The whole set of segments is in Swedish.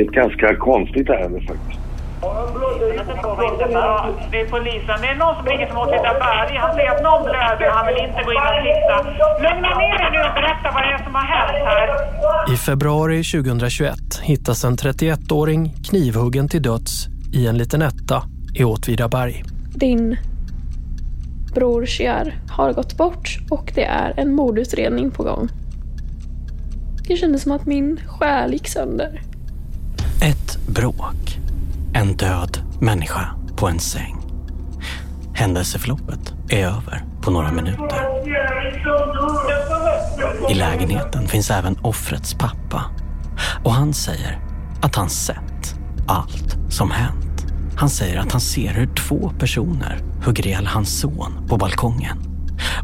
ett ganska konstigt ärende faktiskt. Det är polisen. Det är någon som ringer från Åtvidaberg. Han säger att någon blöder. Han vill inte gå in och titta. Lugna ner dig nu och berätta vad det är som har hänt här. I februari 2021 hittas en 31-åring knivhuggen till döds i en liten etta i Åtvidaberg. Din bror Shiar har gått bort och det är en mordutredning på gång. Det kändes som att min själ gick sönder. Ett bråk. En död människa på en säng. Händelseförloppet är över på några minuter. I lägenheten finns även offrets pappa. Och han säger att han sett allt som hänt. Han säger att han ser hur två personer hugger ihjäl hans son på balkongen.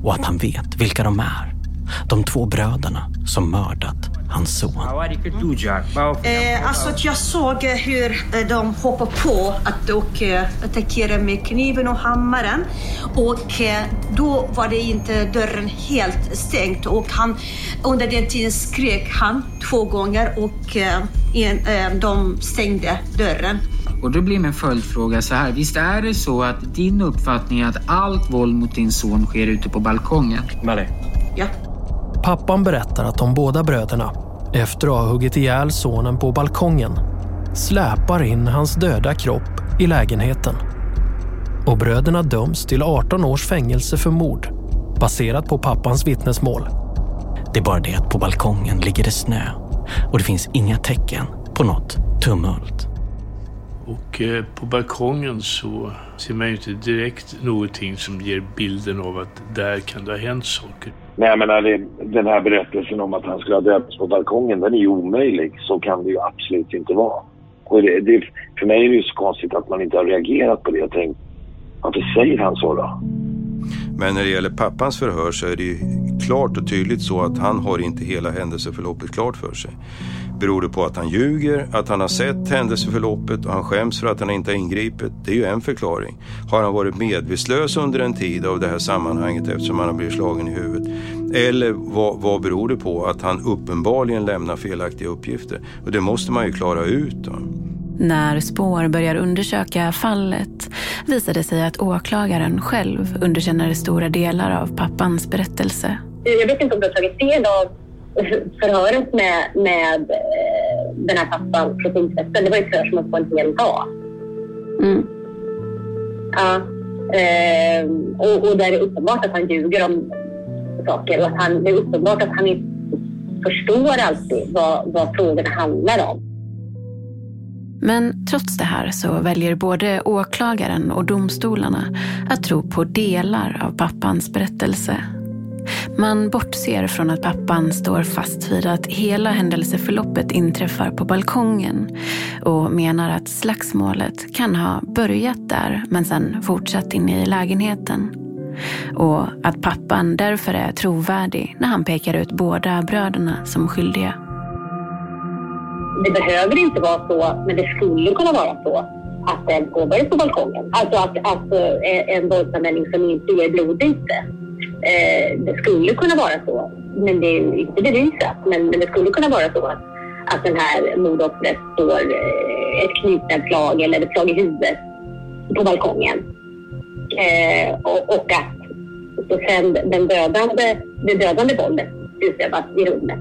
Och att han vet vilka de är. De två bröderna som mördat hans son. Eh, alltså att jag såg eh, hur eh, de hoppade på att och eh, attackera med kniven och hammaren. Och då var det inte dörren helt stängt och han, under den tiden skrek han två gånger och en, de stängde dörren. Och då blir min följdfråga så här. Visst är det så att din uppfattning är att allt våld mot din son sker ute på balkongen? Mali. Ja. Pappan berättar att de båda bröderna, efter att ha huggit ihjäl sonen på balkongen, släpar in hans döda kropp i lägenheten. Och bröderna döms till 18 års fängelse för mord, baserat på pappans vittnesmål. Det är bara det att på balkongen ligger det snö och det finns inga tecken på något tumult. Och eh, på balkongen så ser man ju inte direkt någonting som ger bilden av att där kan det ha hänt saker. Men jag menar, det, den här berättelsen om att han skulle ha döpts på balkongen, den är ju omöjlig. Så kan det ju absolut inte vara. Och det, det, för mig är det ju så konstigt att man inte har reagerat på det och tänkt, varför säger han så då? Men när det gäller pappans förhör så är det ju klart och tydligt så att han har inte hela händelseförloppet klart för sig. Beror det på att han ljuger, att han har sett händelseförloppet och han skäms för att han inte har ingripit? Det är ju en förklaring. Har han varit medvetslös under en tid av det här sammanhanget eftersom han har blivit slagen i huvudet? Eller vad, vad beror det på att han uppenbarligen lämnar felaktiga uppgifter? Och det måste man ju klara ut då. När spår börjar undersöka fallet visar det sig att åklagaren själv underkänner stora delar av pappans berättelse. Jag vet inte om du har tagit del av förhöret med, med eh, den här pappan på tingsrätten. Det var ett förhör som var på en hel dag. Mm. Ja. Eh, och, och där är det uppenbart att han ljuger om saker och att han, det är uppenbart att han inte förstår alltid vad, vad frågorna handlar om. Men trots det här så väljer både åklagaren och domstolarna att tro på delar av pappans berättelse. Man bortser från att pappan står fast vid att hela händelseförloppet inträffar på balkongen och menar att slagsmålet kan ha börjat där men sen fortsatt inne i lägenheten. Och att pappan därför är trovärdig när han pekar ut båda bröderna som skyldiga. Det behöver inte vara så, men det skulle kunna vara så att den påbörjas på balkongen. Alltså att, att eh, en våldsanvändning som inte ger blodbyte. Eh, det skulle kunna vara så, men det är inte bevisat. Men, men det skulle kunna vara så att, att den här mordoffret får eh, ett knytnävslag eller ett slag i huvudet på balkongen. Eh, och, och att så sen den dödande, det dödande våldet utövas i rummet.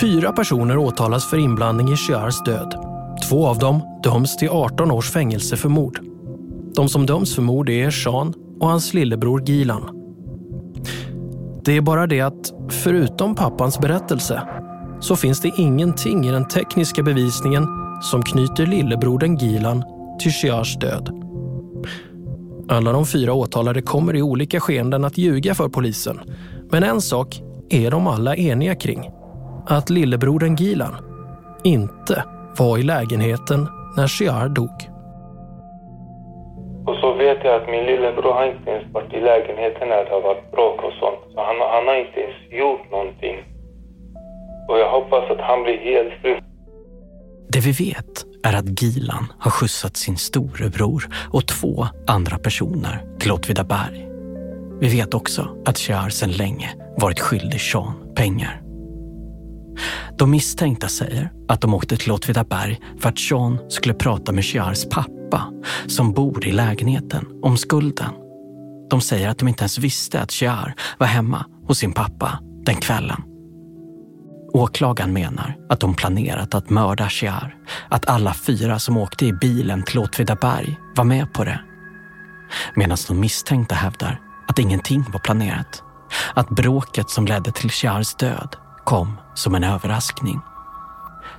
Fyra personer åtalas för inblandning i Shiars död. Två av dem döms till 18 års fängelse för mord. De som döms för mord är Sean och hans lillebror Gilan. Det är bara det att förutom pappans berättelse så finns det ingenting i den tekniska bevisningen som knyter lillebrodern Gilan till Shiars död. Alla de fyra åtalade kommer i olika skeenden att ljuga för polisen. Men en sak är de alla eniga kring. Att lillebrodern Gilan inte var i lägenheten när Shiar dog. Vet jag att min lillebror har inte ens varit i lägenheten när det har varit bråk och sånt. Så han, han har inte ens gjort någonting. Och jag hoppas att han blir helt fri. Det vi vet är att Gilan har skjutsat sin storebror och två andra personer till Åtvidaberg. Vi vet också att Shiar sedan länge varit skyldig Sean pengar. De misstänkta säger att de åkte till Åtvidaberg för att Sean skulle prata med Shiars pappa som bor i lägenheten om skulden. De säger att de inte ens visste att Shiar var hemma hos sin pappa den kvällen. Åklagaren menar att de planerat att mörda Shiar. Att alla fyra som åkte i bilen till Åtvidaberg var med på det. Medan de misstänkta hävdar att ingenting var planerat. Att bråket som ledde till Shiars död kom som en överraskning.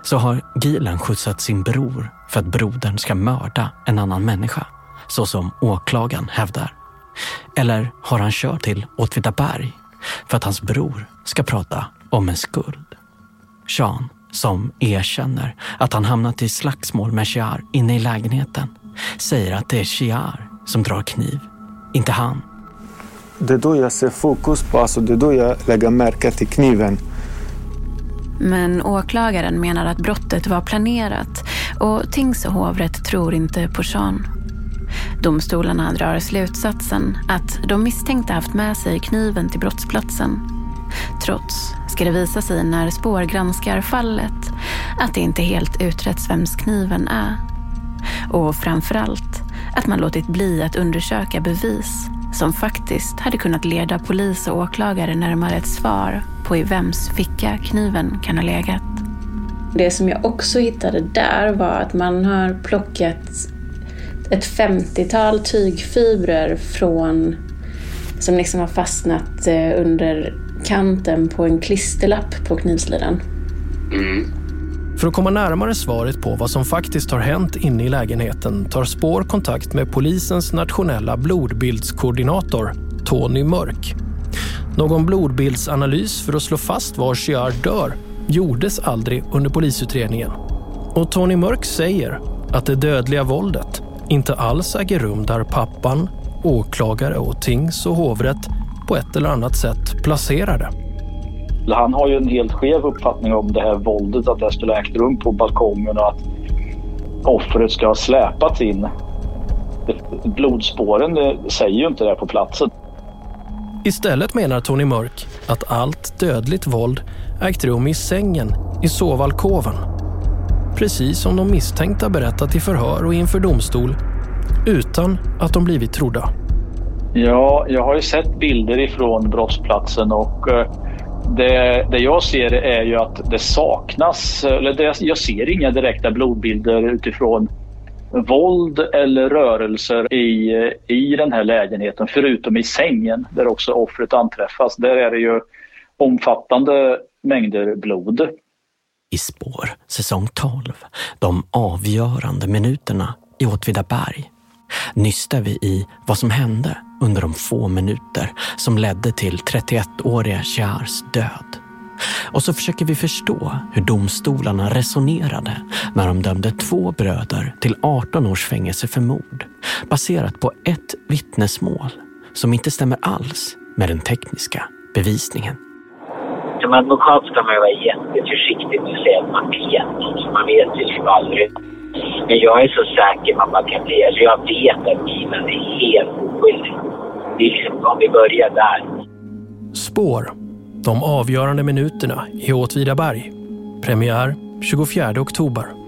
Så har Gilen skjutsat sin bror för att brodern ska mörda en annan människa, så som åklagaren hävdar. Eller har han kört till Åtvidaberg för att hans bror ska prata om en skuld? Sean, som erkänner att han hamnat i slagsmål med Shiar inne i lägenheten, säger att det är Shiar som drar kniv, inte han. Det är då jag ser fokus på, alltså det är då jag lägger märke till kniven. Men åklagaren menar att brottet var planerat och tings och hovrätt tror inte på Sean. Domstolarna drar slutsatsen att de misstänkta haft med sig kniven till brottsplatsen. Trots ska det visa sig när spår granskar fallet att det inte helt utretts vems kniven är. Och framförallt att man låtit bli att undersöka bevis som faktiskt hade kunnat leda polis och åklagare närmare ett svar på i vems ficka kniven kan ha legat. Det som jag också hittade där var att man har plockat ett 50-tal tygfibrer från, som liksom har fastnat eh, under kanten på en klisterlapp på knivslidan. Mm. För att komma närmare svaret på vad som faktiskt har hänt inne i lägenheten tar Spår kontakt med polisens nationella blodbildskoordinator Tony Mörk. Någon blodbildsanalys för att slå fast var Shiar dör gjordes aldrig under polisutredningen. Och Tony Mörk säger att det dödliga våldet inte alls äger rum där pappan, åklagare och tings och hovrätt på ett eller annat sätt placerade. det. Han har ju en helt skev uppfattning om det här våldet, att det skulle ha ägt rum på balkongen och att offret ska ha släpats in. Blodspåren säger ju inte det på platsen. Istället menar Tony Mörk att allt dödligt våld ägt rum i sängen i sovalkoven. Precis som de misstänkta berättat i förhör och inför domstol utan att de blivit trodda. Ja, jag har ju sett bilder ifrån brottsplatsen och eh, det, det jag ser är ju att det saknas, eller det, jag ser inga direkta blodbilder utifrån våld eller rörelser i, i den här lägenheten förutom i sängen där också offret anträffas. Där är det ju omfattande mängder blod. I spår, säsong 12, de avgörande minuterna i Åtvidaberg, nystar vi i vad som hände under de få minuter som ledde till 31-åriga Shahars död. Och så försöker vi förstå hur domstolarna resonerade när de dömde två bröder till 18 års fängelse för mord baserat på ett vittnesmål som inte stämmer alls med den tekniska bevisningen. Som advokat ska man vara jätteförsiktig med att säga att man vet, man vet ju typ aldrig. Men jag är så säker man bara kan bli. Alltså jag vet att bilen är helt oskyldig. Det är liksom om vi börjar där. Spår de avgörande minuterna i Åtvidaberg. Premiär 24 oktober.